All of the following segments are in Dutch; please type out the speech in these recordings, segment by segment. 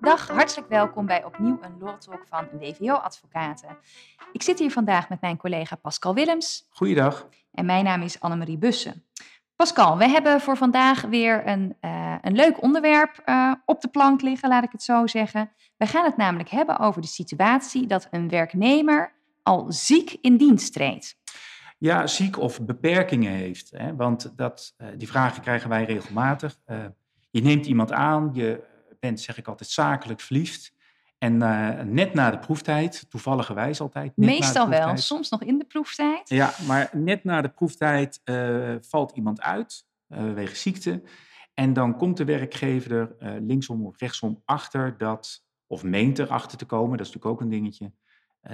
Dag, hartelijk welkom bij opnieuw een Law Talk van WVO Advocaten. Ik zit hier vandaag met mijn collega Pascal Willems. Goeiedag. En mijn naam is Annemarie Bussen. Pascal, we hebben voor vandaag weer een, uh, een leuk onderwerp uh, op de plank liggen, laat ik het zo zeggen. We gaan het namelijk hebben over de situatie dat een werknemer al ziek in dienst treedt. Ja, ziek of beperkingen heeft. Hè? Want dat, uh, die vragen krijgen wij regelmatig. je neemt iemand aan, je bent, zeg ik altijd, zakelijk verliefd. En uh, net na de proeftijd, toevalligerwijs altijd. Net Meestal wel, soms nog in de proeftijd. Ja, maar net na de proeftijd uh, valt iemand uit, uh, wegens ziekte. En dan komt de werkgever er linksom of rechtsom achter dat, of meent erachter te komen, dat is natuurlijk ook een dingetje,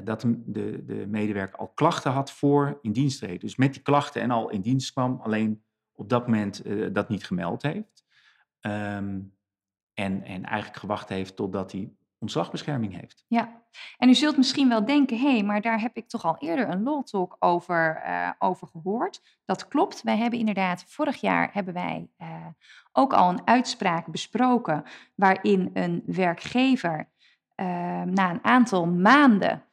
dat de, de medewerker al klachten had voor in dienst treden. Dus met die klachten en al in dienst kwam, alleen op dat moment dat niet gemeld heeft. Um, en, en eigenlijk gewacht heeft totdat hij ontslagbescherming heeft. Ja, en u zult misschien wel denken, hé, hey, maar daar heb ik toch al eerder een law talk over, uh, over gehoord. Dat klopt, wij hebben inderdaad, vorig jaar hebben wij ook al een uitspraak besproken waarin een werkgever na een aantal maanden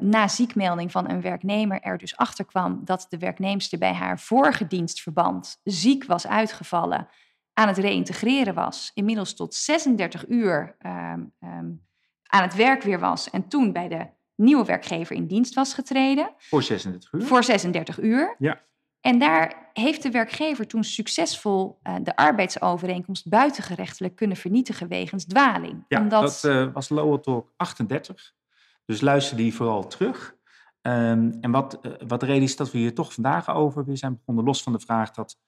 na ziekmelding van een werknemer er dus achter kwam dat de werknemster bij haar vorige dienstverband ziek was uitgevallen aan het reïntegreren was, inmiddels tot 36 uur um, um, aan het werk weer was en toen bij de nieuwe werkgever in dienst was getreden. Voor 36 uur? Voor 36 uur. Ja. En daar heeft de werkgever toen succesvol uh, de arbeidsovereenkomst buitengerechtelijk kunnen vernietigen wegens dwaling. Ja, Omdat... dat uh, was Lower Talk 38. Dus luister die vooral terug. Um, en wat, uh, wat de reden is dat we hier toch vandaag over weer zijn begonnen, los van de vraag dat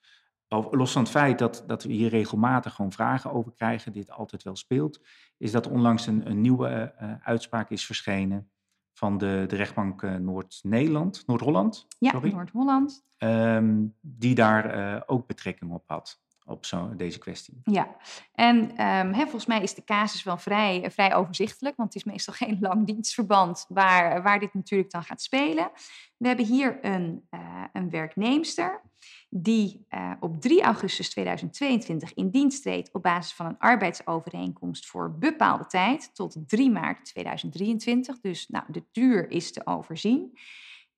los van het feit dat, dat we hier regelmatig gewoon vragen over krijgen, dit altijd wel speelt, is dat onlangs een, een nieuwe uh, uitspraak is verschenen van de, de rechtbank uh, Noord-Nederland, Noord-Holland. Ja, Noord-Holland. Um, die daar ook betrekking op had, op zo, deze kwestie. Ja, en um, hè, volgens mij is de casus wel vrij, vrij overzichtelijk, want het is meestal geen lang dienstverband waar, waar dit natuurlijk dan gaat spelen. We hebben hier een, een werknemster die uh, op 3 augustus 2022 in dienst treedt op basis van een arbeidsovereenkomst voor bepaalde tijd tot 3 maart 2023. Dus nou, de duur is te overzien.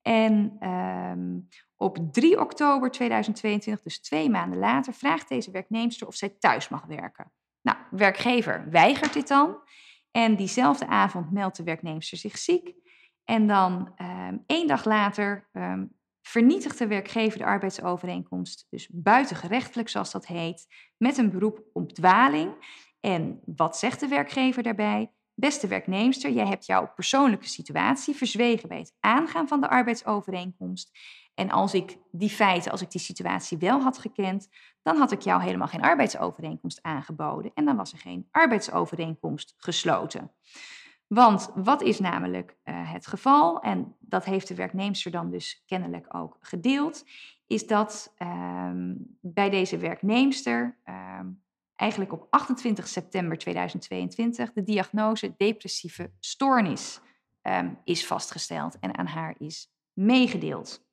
En um, op 3 oktober 2022, dus twee maanden later, vraagt deze werknemster of zij thuis mag werken. Nou, werkgever weigert dit dan. En diezelfde avond meldt de werknemster zich ziek. En dan um, één dag later um, vernietigt de werkgever de arbeidsovereenkomst, dus buitengerechtelijk zoals dat heet, met een beroep op dwaling. En wat zegt de werkgever daarbij? Beste werknemster, jij hebt jouw persoonlijke situatie verzwegen bij het aangaan van de arbeidsovereenkomst. En als ik die feiten, als ik die situatie wel had gekend, dan had ik jou helemaal geen arbeidsovereenkomst aangeboden en dan was er geen arbeidsovereenkomst gesloten. Want wat is namelijk uh, het geval, en dat heeft de werknemster dan dus kennelijk ook gedeeld, is dat um, bij deze werknemster um, eigenlijk op 28 september 2022 de diagnose depressieve stoornis um, is vastgesteld en aan haar is meegedeeld.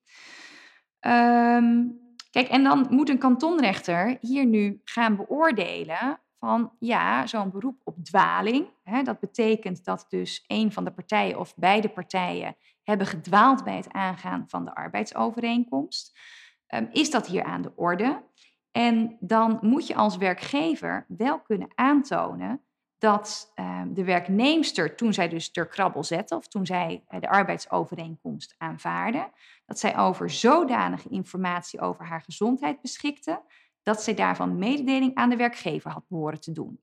kijk, en dan moet een kantonrechter hier nu gaan beoordelen van ja, zo'n beroep op dwaling. Hè, dat betekent dat dus een van de partijen of beide partijen hebben gedwaald bij het aangaan van de arbeidsovereenkomst. Um, is dat hier aan de orde? En dan moet je als werkgever wel kunnen aantonen dat um, de werknemster, toen zij dus ter krabbel zette, of toen zij uh, de arbeidsovereenkomst aanvaarde, dat zij over zodanige informatie over haar gezondheid beschikte, dat zij daarvan mededeling aan de werkgever had behoren te doen.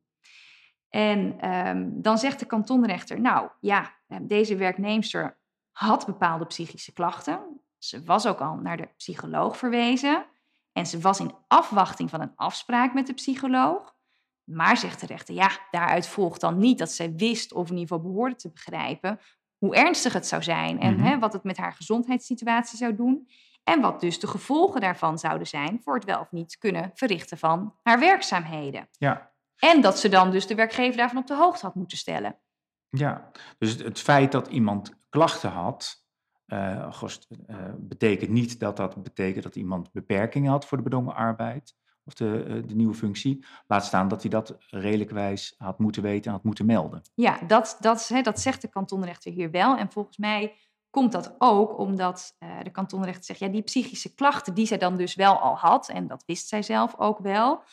En um, dan zegt de kantonrechter, nou ja, ehm, deze werknemster had bepaalde psychische klachten. Ze was ook al naar de psycholoog verwezen. En ze was in afwachting van een afspraak met de psycholoog. Maar zegt de rechter, ja, daaruit volgt dan niet dat zij wist of in ieder geval behoorde te begrijpen hoe ernstig het zou zijn en mm-hmm. hè, wat het met haar gezondheidssituatie zou doen. En wat dus de gevolgen daarvan zouden zijn voor het wel of niet kunnen verrichten van haar werkzaamheden. Ja. En dat ze dan dus de werkgever daarvan op de hoogte had moeten stellen. Ja, dus het feit dat iemand klachten had, uh, uh, betekent niet dat dat betekent dat iemand beperkingen had voor de bedongen arbeid. of de, de nieuwe functie. Laat staan dat hij dat redelijkwijs had moeten weten en had moeten melden. Ja, dat, dat, hè, dat zegt de kantonrechter hier wel. En volgens mij komt dat ook omdat de kantonrechter zegt, ja, die psychische klachten die zij dan dus wel al had, en dat wist zij zelf ook wel,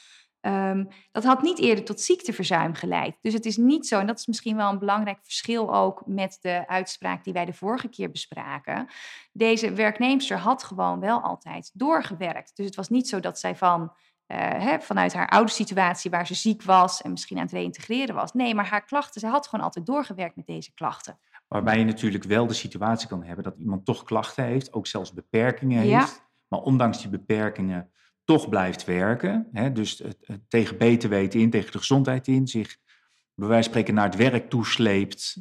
Ehm, dat had niet eerder tot ziekteverzuim geleid. Dus het is niet zo, en dat is misschien wel een belangrijk verschil ook met de uitspraak die wij de vorige keer bespraken. Deze werknemster had gewoon wel altijd doorgewerkt. Dus het was niet zo dat zij van, uh, hè, vanuit haar oude situatie waar ze ziek was en misschien aan het reïntegreren was. Nee, maar haar klachten, ze had gewoon altijd doorgewerkt met deze klachten. Waarbij je natuurlijk wel de situatie kan hebben dat iemand toch klachten heeft, ook zelfs beperkingen heeft. Maar ondanks die beperkingen toch blijft werken. Hè, dus het, tegen beter weten in, tegen de gezondheid in, zich bij wijze van spreken naar het werk toesleept.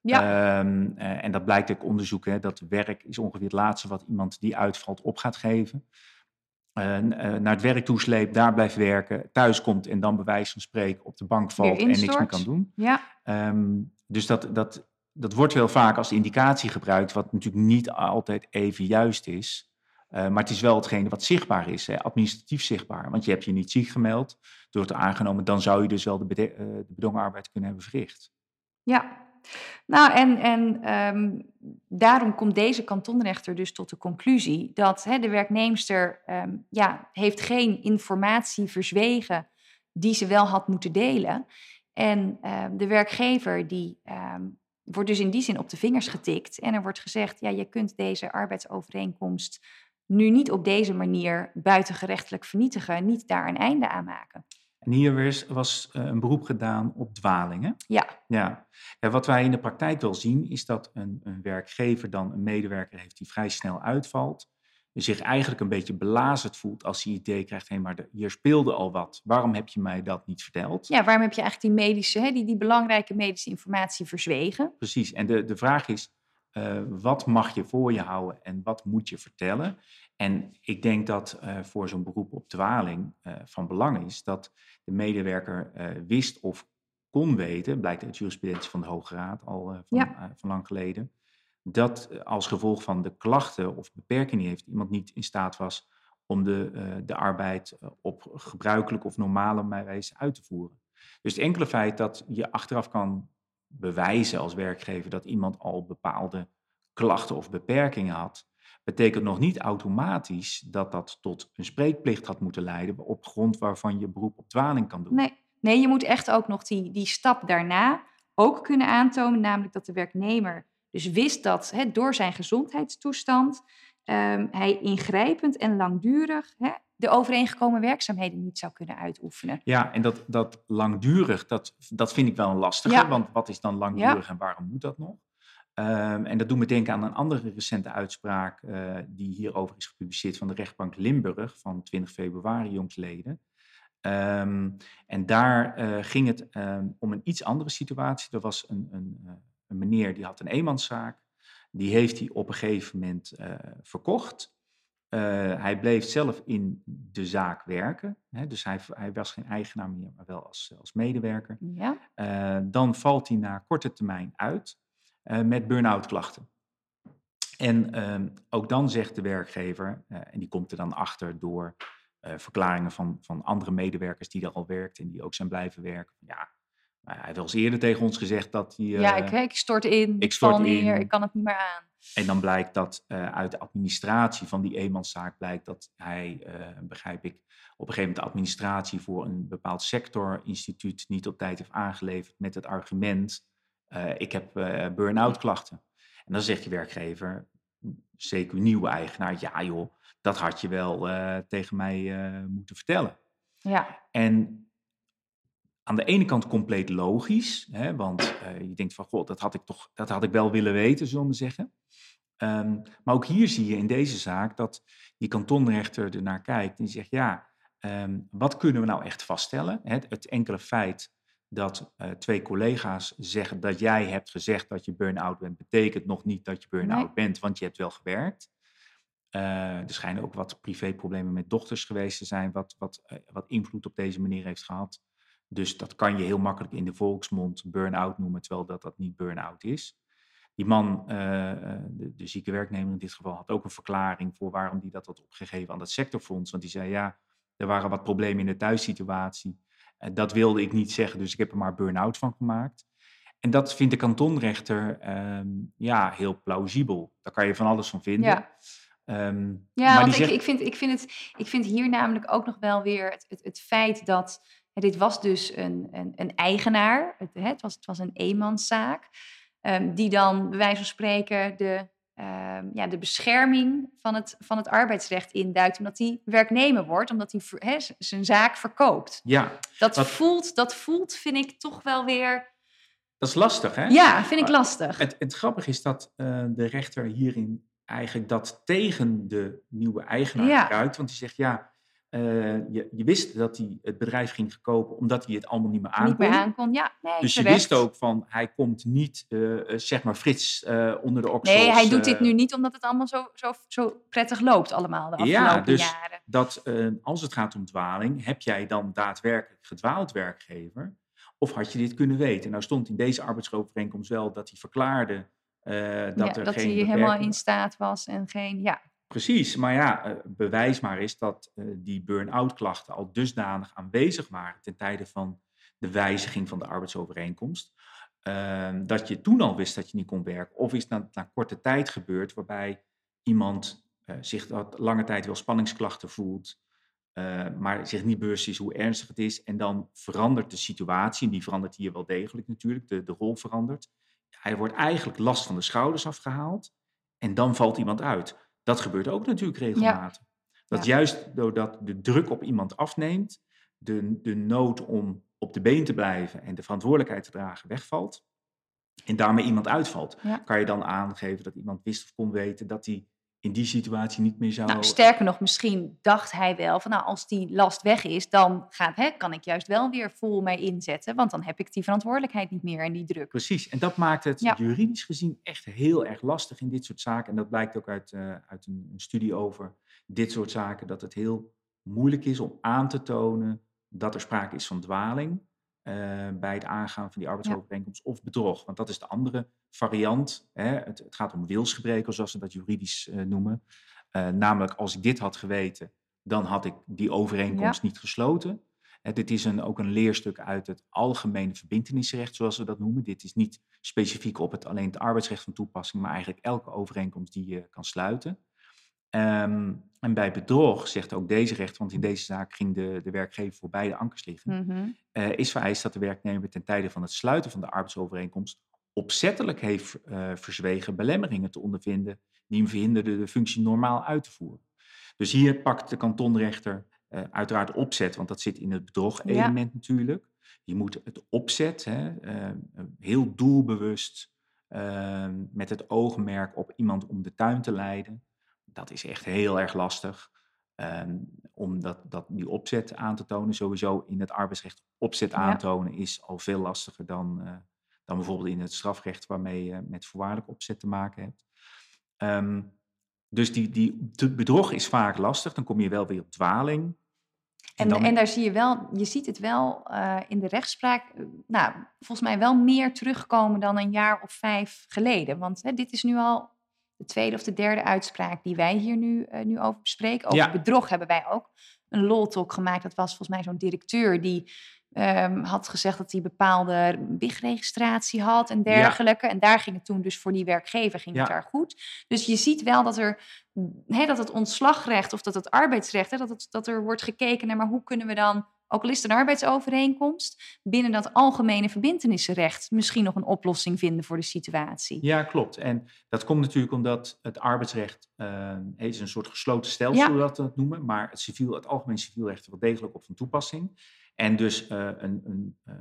Ja. Um, en dat blijkt ook onderzoek, hè, dat werk is ongeveer het laatste wat iemand die uitvalt op gaat geven. Uh, naar het werk toesleept, daar blijft werken, thuis komt en dan bij wijze van spreken op de bank valt en niks meer kan doen. Ja. Um, dus dat, dat, dat wordt wel vaak als indicatie gebruikt, wat natuurlijk niet altijd even juist is. Uh, maar het is wel hetgene wat zichtbaar is, hè, administratief zichtbaar. Want je hebt je niet ziek gemeld, door het aangenomen, dan zou je dus wel de, uh, de bedongen arbeid kunnen hebben verricht. Ja, nou en, en um, daarom komt deze kantonrechter dus tot de conclusie dat de werknemster um, ja, heeft geen informatie verzwegen die ze wel had moeten delen. En um, de werkgever die wordt dus in die zin op de vingers getikt en er wordt gezegd, ja, je kunt deze arbeidsovereenkomst nu niet op deze manier buitengerechtelijk vernietigen, niet daar een einde aan maken. En hier was eh, een beroep gedaan op dwalingen. Ja. ja. En wat wij in de praktijk wel zien, is dat een, een werkgever dan een medewerker heeft die vrij snel uitvalt. Zich eigenlijk een beetje belazerd voelt als hij idee krijgt: hé, hey, maar de, hier speelde al wat. Waarom heb je mij dat niet verteld? Ja, waarom heb je eigenlijk die medische, hè, die, die belangrijke medische informatie verzwegen? Precies. En de, de vraag is: uh, wat mag je voor je houden en wat moet je vertellen? En ik denk dat uh, voor zo'n beroep op dwaling uh, van belang is dat de medewerker wist of kon weten, blijkt uit jurisprudentie van de Hoge Raad al van, ja. van, lang geleden, dat als gevolg van de klachten of beperkingen heeft iemand niet in staat was om de, de arbeid op gebruikelijke of normale wijze uit te voeren. Dus het enkele feit dat je achteraf kan bewijzen als werkgever dat iemand al bepaalde klachten of beperkingen had, betekent nog niet automatisch dat dat tot een spreekplicht had moeten leiden op grond waarvan je beroep op dwaling kan doen. Nee, nee je moet echt ook nog die, die stap daarna ook kunnen aantonen, namelijk dat de werknemer dus wist dat hè, door zijn gezondheidstoestand um, hij ingrijpend en langdurig de overeengekomen werkzaamheden niet zou kunnen uitoefenen. Ja, en dat, dat langdurig, dat, dat vind ik wel een lastige. Want wat is dan langdurig en waarom moet dat nog? Um, en dat doet me denken aan een andere recente uitspraak uh, die hierover is gepubliceerd van de rechtbank Limburg van 20 februari jongsleden. Um, en daar uh, ging het um, om een iets andere situatie. Er was een, een, uh, een meneer die had een eenmanszaak. Die heeft hij op een gegeven moment verkocht. Uh, hij bleef zelf in de zaak werken. Hè, dus hij, hij, was geen eigenaar meer, maar wel als, als medewerker. Ja. Uh, dan valt hij na korte termijn uit uh, met burn-out klachten. En ehm, ook dan zegt de werkgever, en die komt er dan achter door verklaringen van, van andere medewerkers die er al werkten en die ook zijn blijven werken. Ja, hij heeft wel eens eerder tegen ons gezegd dat hij... ja, ik, ik stort in, ik, stort val neer, in. ik kan het niet meer aan. En dan blijkt dat uh, uit de administratie van die eenmanszaak blijkt dat hij, uh, begrijp ik, op een gegeven moment de administratie voor een bepaald sectorinstituut niet op tijd heeft aangeleverd met het argument, uh, ik heb burn-out klachten. En dan zegt die werkgever, zeker nieuwe eigenaar, ja joh, dat had je wel tegen mij moeten vertellen. Ja. En aan de ene kant compleet logisch, hè, want je denkt van, god, dat had ik toch, dat had ik wel willen weten, zullen we zeggen. Um, maar ook hier zie je in deze zaak dat die kantonrechter ernaar kijkt en die zegt, ja, um, wat kunnen we nou echt vaststellen? Het, het enkele feit dat uh, twee collega's zeggen dat jij hebt gezegd dat je burn-out bent, betekent nog niet dat je burn-out nee. bent, want je hebt wel gewerkt. Uh, er schijnen ook wat privéproblemen met dochters geweest te zijn, wat, wat, uh, wat invloed op deze manier heeft gehad. Dus dat kan je heel makkelijk in de volksmond burn-out noemen, terwijl dat, dat niet burn-out is. Die man, uh, de, de, zieke werknemer in dit geval, had ook een verklaring voor waarom hij dat had opgegeven aan dat sectorfonds. Want die zei, ja, er waren wat problemen in de thuissituatie. Uh, dat wilde ik niet zeggen, dus ik heb er maar burn-out van gemaakt. En dat vindt de kantonrechter ehm, ja, heel plausibel. Daar kan je van alles van vinden. Ja. Ehm, Ja, maar want die ik, zegt, ik, vind, ik, vind het, ik vind hier namelijk ook nog wel weer het, het, het feit dat. Dit was dus een, een, een eigenaar. Het, het, was, het was een eenmanszaak. ehm, die dan, bij wijze van spreken, de, ehm, ja, de bescherming van het, van het arbeidsrecht induikt. Omdat hij werknemer wordt, omdat hij zijn zaak verkoopt. ja, Dat Wat- voelt, dat voelt, vind ik toch wel weer. dat is lastig, hè? Ja, vind ik lastig. Het, het grappige is dat eh, de rechter hierin eigenlijk dat tegen de nieuwe eigenaar Ja. gebruikt. Want die zegt, ja, eh, je, je wist dat hij het bedrijf ging kopen omdat hij het allemaal niet meer aankon. Niet meer aankon. Ja, nee, Dus je wist ook van, hij komt niet, eh, eh, zeg maar, Frits onder de oksels. Nee, hij doet dit nu niet omdat het allemaal zo, zo, zo prettig loopt allemaal de Ja, afgelopen dus- jaren. dat als het gaat om dwaling, heb jij dan daadwerkelijk gedwaald werkgever? Of had je dit kunnen weten? Nou stond in deze arbeidsovereenkomst wel dat hij verklaarde eh, dat ja, er dat geen hij helemaal in staat was en geen... Ja, Precies, maar ja, eh, bewijs maar is dat eh, die burn-out klachten al dusdanig aanwezig waren ten tijde van de wijziging van de arbeidsovereenkomst. ehm, dat je toen al wist dat je niet kon werken. Of is dat na korte tijd gebeurd waarbij iemand eh, zich dat lange tijd wel spanningsklachten voelt, maar zich niet bewust is hoe ernstig het is. En dan verandert de situatie, en die verandert hier wel degelijk natuurlijk, de, de rol verandert. Hij wordt eigenlijk last van de schouders afgehaald en dan valt iemand uit. Dat gebeurt ook natuurlijk regelmatig. Dat Ja. juist doordat de druk op iemand afneemt, de, de nood om op de been te blijven en de verantwoordelijkheid te dragen wegvalt. En daarmee iemand uitvalt. Ja. Kan je dan aangeven dat iemand wist of kon weten dat hij in die situatie niet meer zou. nou, sterker nog, misschien dacht hij wel van nou, als die last weg is, dan gaat, hè, kan ik juist wel weer vol mij inzetten, want dan heb ik die verantwoordelijkheid niet meer en die druk. Precies, en dat maakt het Ja. juridisch gezien echt heel erg lastig in dit soort zaken. En dat blijkt ook uit, eh, uit een, een studie over dit soort zaken, dat het heel moeilijk is om aan te tonen dat er sprake is van dwaling bij het aangaan van die arbeidsovereenkomst of bedrog. Want dat is de andere variant. Hè? Het, het gaat om wilsgebreken, zoals ze dat juridisch eh, noemen. Eh, namelijk, als ik dit had geweten, dan had ik die overeenkomst niet gesloten. Eh, dit is een, ook een leerstuk uit het algemene verbintenisrecht, zoals we dat noemen. Dit is niet specifiek op het, alleen het arbeidsrecht van toepassing, maar eigenlijk elke overeenkomst die je kan sluiten. Ehm, en bij bedrog zegt ook deze rechter, want in deze zaak ging de, de werkgever voor beide ankers liggen, Mhm. eh, is vereist dat de werknemer ten tijde van het sluiten van de arbeidsovereenkomst opzettelijk heeft eh, verzwegen belemmeringen te ondervinden die hem verhinderden de functie normaal uit te voeren. Dus hier pakt de kantonrechter eh, uiteraard opzet, want dat zit in het bedrog-element natuurlijk. Je moet het opzet, hè, heel doelbewust, met het oogmerk op iemand om de tuin te leiden. Dat is echt heel erg lastig. Ehm, om dat, dat, die opzet aan te tonen, sowieso in het arbeidsrecht opzet Ja. aantonen is al veel lastiger dan, eh, dan bijvoorbeeld in het strafrecht waarmee je met voorwaardelijk opzet te maken hebt. Ehm, dus die, die bedrog is vaak lastig, dan kom je wel weer op dwaling. En, dan- en daar zie je wel, je ziet het wel eh, in de rechtspraak, eh, nou, volgens mij wel meer terugkomen dan een jaar of vijf geleden. Want hè, dit is nu al de tweede of de derde uitspraak die wij hier nu, eh, nu over bespreken. Over Ja. bedrog hebben wij ook een lol-talk gemaakt. Dat was volgens mij zo'n directeur die ehm, had gezegd dat hij bepaalde BIG-registratie had en dergelijke. En daar ging het toen dus voor die werkgever ging het daar goed. Dus je ziet wel dat er dat het ontslagrecht of dat het arbeidsrecht, hè, dat, het, dat er wordt gekeken naar maar hoe kunnen we dan, ook al is het een arbeidsovereenkomst, binnen dat algemene verbintenissenrecht misschien nog een oplossing vinden voor de situatie. Ja, klopt. En dat komt natuurlijk omdat het arbeidsrecht eh, is een soort gesloten stelsel, Ja. hoe we dat dat noemen, maar het, civiel, het algemeen civielrecht is wel degelijk op van toepassing. En dus eh, een, een eh,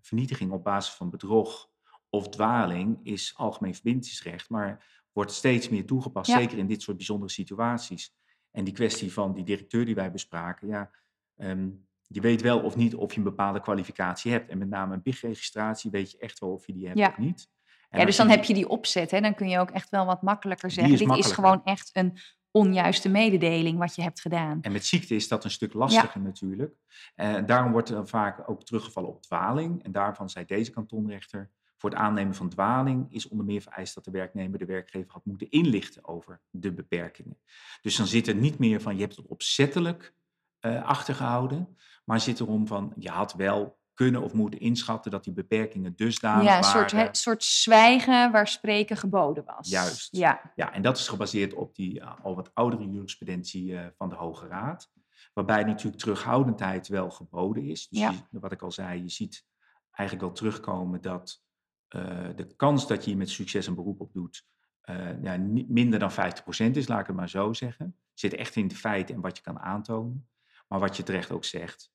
vernietiging op basis van bedrog of dwaling is algemeen verbindingsrecht, maar wordt steeds meer toegepast, Ja. zeker in dit soort bijzondere situaties. En die kwestie van die directeur die wij bespraken, ja, ehm, je weet wel of niet of je een bepaalde kwalificatie hebt. En met name een BIG-registratie weet je echt wel of je die hebt Ja. of niet. En ja, dus dan heb je die opzet, hè, dan kun je ook echt wel wat makkelijker zeggen. is Dit is gewoon echt een onjuiste mededeling wat je hebt gedaan. En met ziekte is dat een stuk lastiger natuurlijk. En daarom wordt er vaak ook teruggevallen op dwaling. En daarvan zei deze kantonrechter, voor het aannemen van dwaling is onder meer vereist dat de werknemer de werkgever had moeten inlichten over de beperkingen. Dus dan zit er niet meer van je hebt het opzettelijk uh, achtergehouden. Maar zit erom van, je had wel kunnen of moeten inschatten dat die beperkingen dusdanig ja, een waren. soort, soort zwijgen waar spreken geboden was. Juist. Ja. ja, en dat is gebaseerd op die uh, al wat oudere jurisprudentie uh, van de Hoge Raad. Waarbij natuurlijk terughoudendheid wel geboden is. Dus Ja. je- wat ik al zei, je ziet eigenlijk wel terugkomen dat eh, de kans dat je hier met succes een beroep op doet, eh, ja, niet minder dan 50% is, laat ik het maar zo zeggen. Zit echt in de feiten en wat je kan aantonen. Maar wat je terecht ook zegt, eh,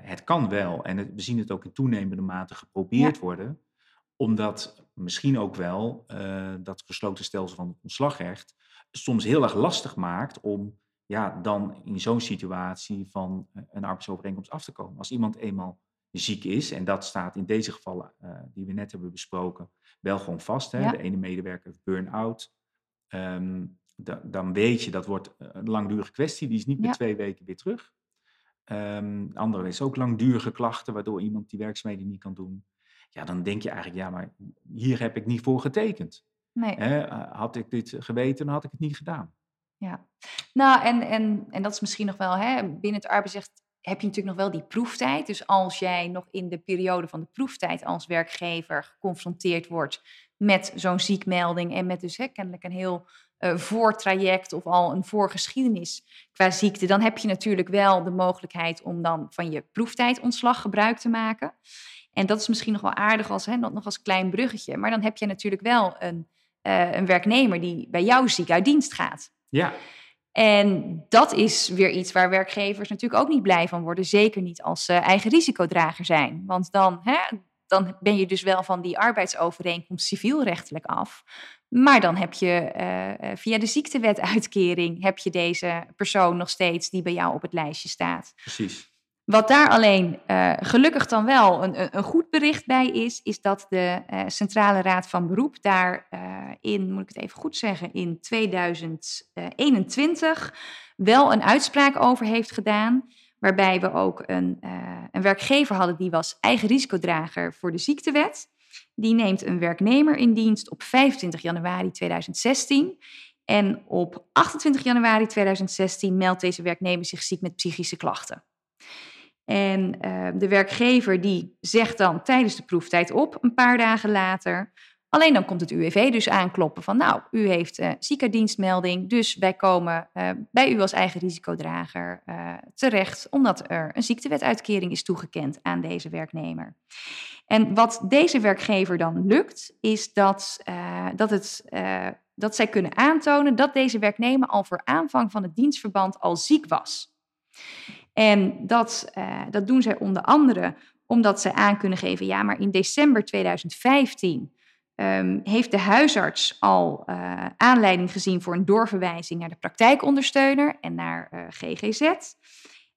het kan wel. En het- we zien het ook in toenemende mate geprobeerd worden. Omdat misschien ook wel eh, dat gesloten stelsel van het ontslagrecht soms heel erg lastig maakt om ja, dan in zo'n situatie van eh, een arbeidsovereenkomst af te komen. Als iemand eenmaal ziek is, en dat staat in deze gevallen eh, die we net hebben besproken, wel gewoon vast. Hè? Ja. De ene medewerker heeft burn-out. Ehm, da- dan weet je dat wordt een langdurige kwestie, die is niet Ja. met twee weken weer terug. Ehm de andere is ook langdurige klachten, waardoor iemand die werkzaamheden niet kan doen. Ja, dan denk je eigenlijk, ja, maar hier heb ik niet voor getekend. Nee. Eh, had ik dit geweten, dan had ik het niet gedaan. Ja, nou en, en, en dat is misschien nog wel, hè, binnen het arbeidsrecht heb je natuurlijk nog wel die proeftijd. Dus als jij nog in de periode van de proeftijd als werkgever geconfronteerd wordt met zo'n ziekmelding en met dus hè, kennelijk een heel eh, voortraject of al een voorgeschiedenis qua ziekte, dan heb je natuurlijk wel de mogelijkheid om dan van je proeftijd-ontslag gebruik te maken. En dat is misschien nog wel aardig als, hè, nog als klein bruggetje. Maar dan heb je natuurlijk wel een, eh, een werknemer die bij jou ziek uit dienst gaat. Ja, En dat is weer iets waar werkgevers natuurlijk ook niet blij van worden. Zeker niet als ze eigen risicodrager zijn. Want dan, hè, dan ben je dus wel van die arbeidsovereenkomst civielrechtelijk af. Maar dan heb je eh, eh, via de ziektewetuitkering... heb je deze persoon nog steeds die bij jou op het lijstje staat. precies. Wat daar alleen eh, gelukkig dan wel een, een, goed bericht bij is, is dat de Centrale Raad van Beroep daar in, moet ik het even goed zeggen, in 2021 wel een uitspraak over heeft gedaan. Waarbij we ook een, eh, een werkgever hadden die was eigen risicodrager voor de ziektewet. Die neemt een werknemer in dienst op 25 januari 2016. En op 28 januari 2016 meldt deze werknemer zich ziek met psychische klachten. En uh, de werkgever die zegt dan tijdens de proeftijd op, een paar dagen later. Alleen dan komt het UWV dus aankloppen van, nou, u heeft uh, ziekendienstmelding, dus wij komen uh, bij u als eigen risicodrager uh, terecht, omdat er een ziektewetuitkering is toegekend aan deze werknemer. En wat deze werkgever dan lukt, is dat, dat, het, dat zij kunnen aantonen dat deze werknemer al voor aanvang van het dienstverband al ziek was. En dat, dat doen zij onder andere omdat zij aan kunnen geven, ja, maar in december 2015 um, heeft de huisarts al uh, aanleiding gezien voor een doorverwijzing naar de praktijkondersteuner en naar uh, GGZ.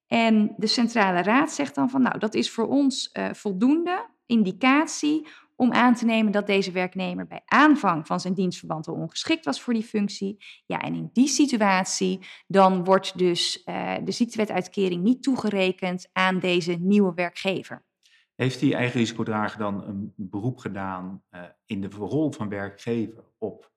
En de Centrale Raad zegt dan van, nou, dat is voor ons uh, voldoende indicatie om aan te nemen dat deze werknemer bij aanvang van zijn dienstverband al ongeschikt was voor die functie. Ja, en in die situatie dan wordt dus de ziektewetuitkering niet toegerekend aan deze nieuwe werkgever. Heeft die eigen risicodrager dan een beroep gedaan uh, in de rol van werkgever op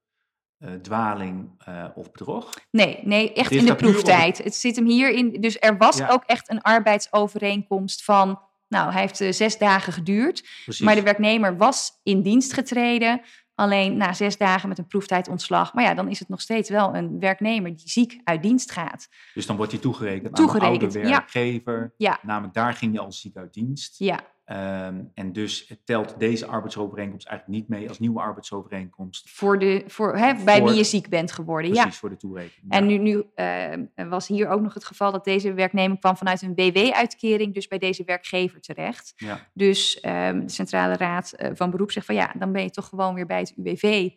uh, dwaling of bedrog? Nee, nee echt in de proeftijd. Het zit hem hierin. Dus er was ja. ook echt een arbeidsovereenkomst van nou, hij heeft zes dagen geduurd. Precies. Maar de werknemer was in dienst getreden. Alleen na zes dagen met een proeftijd-ontslag. Maar ja, dan is het nog steeds wel een werknemer die ziek uit dienst gaat. Dus dan wordt hij toegerekend, toegerekend aan de oude werkgever. Ja. Namelijk, daar ging je al ziek uit dienst. Ja. Um, en dus telt deze arbeidsovereenkomst eigenlijk niet mee als nieuwe arbeidsovereenkomst. Voor de, voor, hè, bij wie je ziek bent geworden, precies, ja. voor de toerekening. En nu, nu uh, was hier ook nog het geval dat deze werknemer kwam vanuit een WW-uitkering, dus bij deze werkgever terecht. Ja. Dus um, de Centrale Raad uh, van Beroep zegt van ja, dan ben je toch gewoon weer bij het UWV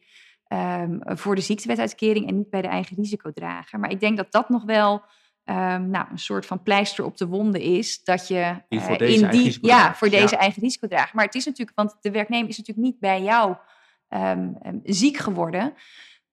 um, voor de ziektewetuitkering en niet bij de eigen risicodrager. Maar ik denk dat dat nog wel um, nou, een soort van pleister op de wonden is. Dat je uh, in die. Ja, voor deze ja. eigen risicodrager. Maar het is natuurlijk, want de werknemer is natuurlijk niet bij jou um, um, ziek geworden.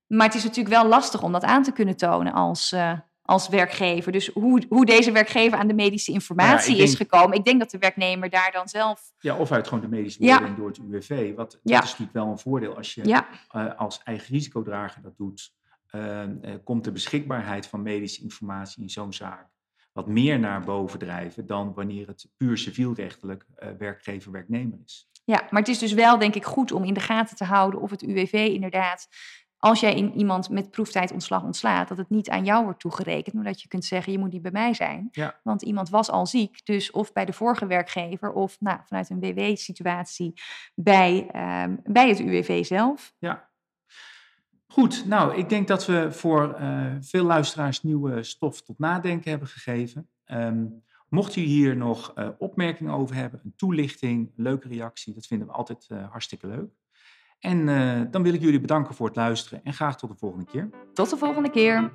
Maar het is natuurlijk wel lastig om dat aan te kunnen tonen als, uh, als werkgever. Dus hoe, hoe deze werkgever aan de medische informatie nou ja, is denk, gekomen. Ik denk dat de werknemer daar dan zelf. Ja, of uit gewoon de medische beoordeling ja. door het UWV. Wat dat is natuurlijk wel een voordeel als je uh, als eigen risicodrager dat doet. Uh, komt de beschikbaarheid van medische informatie in zo'n zaak wat meer naar boven drijven dan wanneer het puur civielrechtelijk uh, werkgever-werknemer is. Ja, maar het is dus wel denk ik goed om in de gaten te houden of het UWV inderdaad als jij in iemand met proeftijd ontslaat, dat het niet aan jou wordt toegerekend, maar dat je kunt zeggen, je moet niet bij mij zijn. Ja. Want iemand was al ziek, dus of bij de vorige werkgever of nou, vanuit een WW-situatie bij, ehm, bij het UWV zelf. Ja. Goed, nou, ik denk dat we voor uh, veel luisteraars nieuwe stof tot nadenken hebben gegeven. Um, mocht u hier nog uh, opmerkingen over hebben, een toelichting, een leuke reactie, dat vinden we altijd uh, hartstikke leuk. En dan wil ik jullie bedanken voor het luisteren en graag tot de volgende keer. Tot de volgende keer.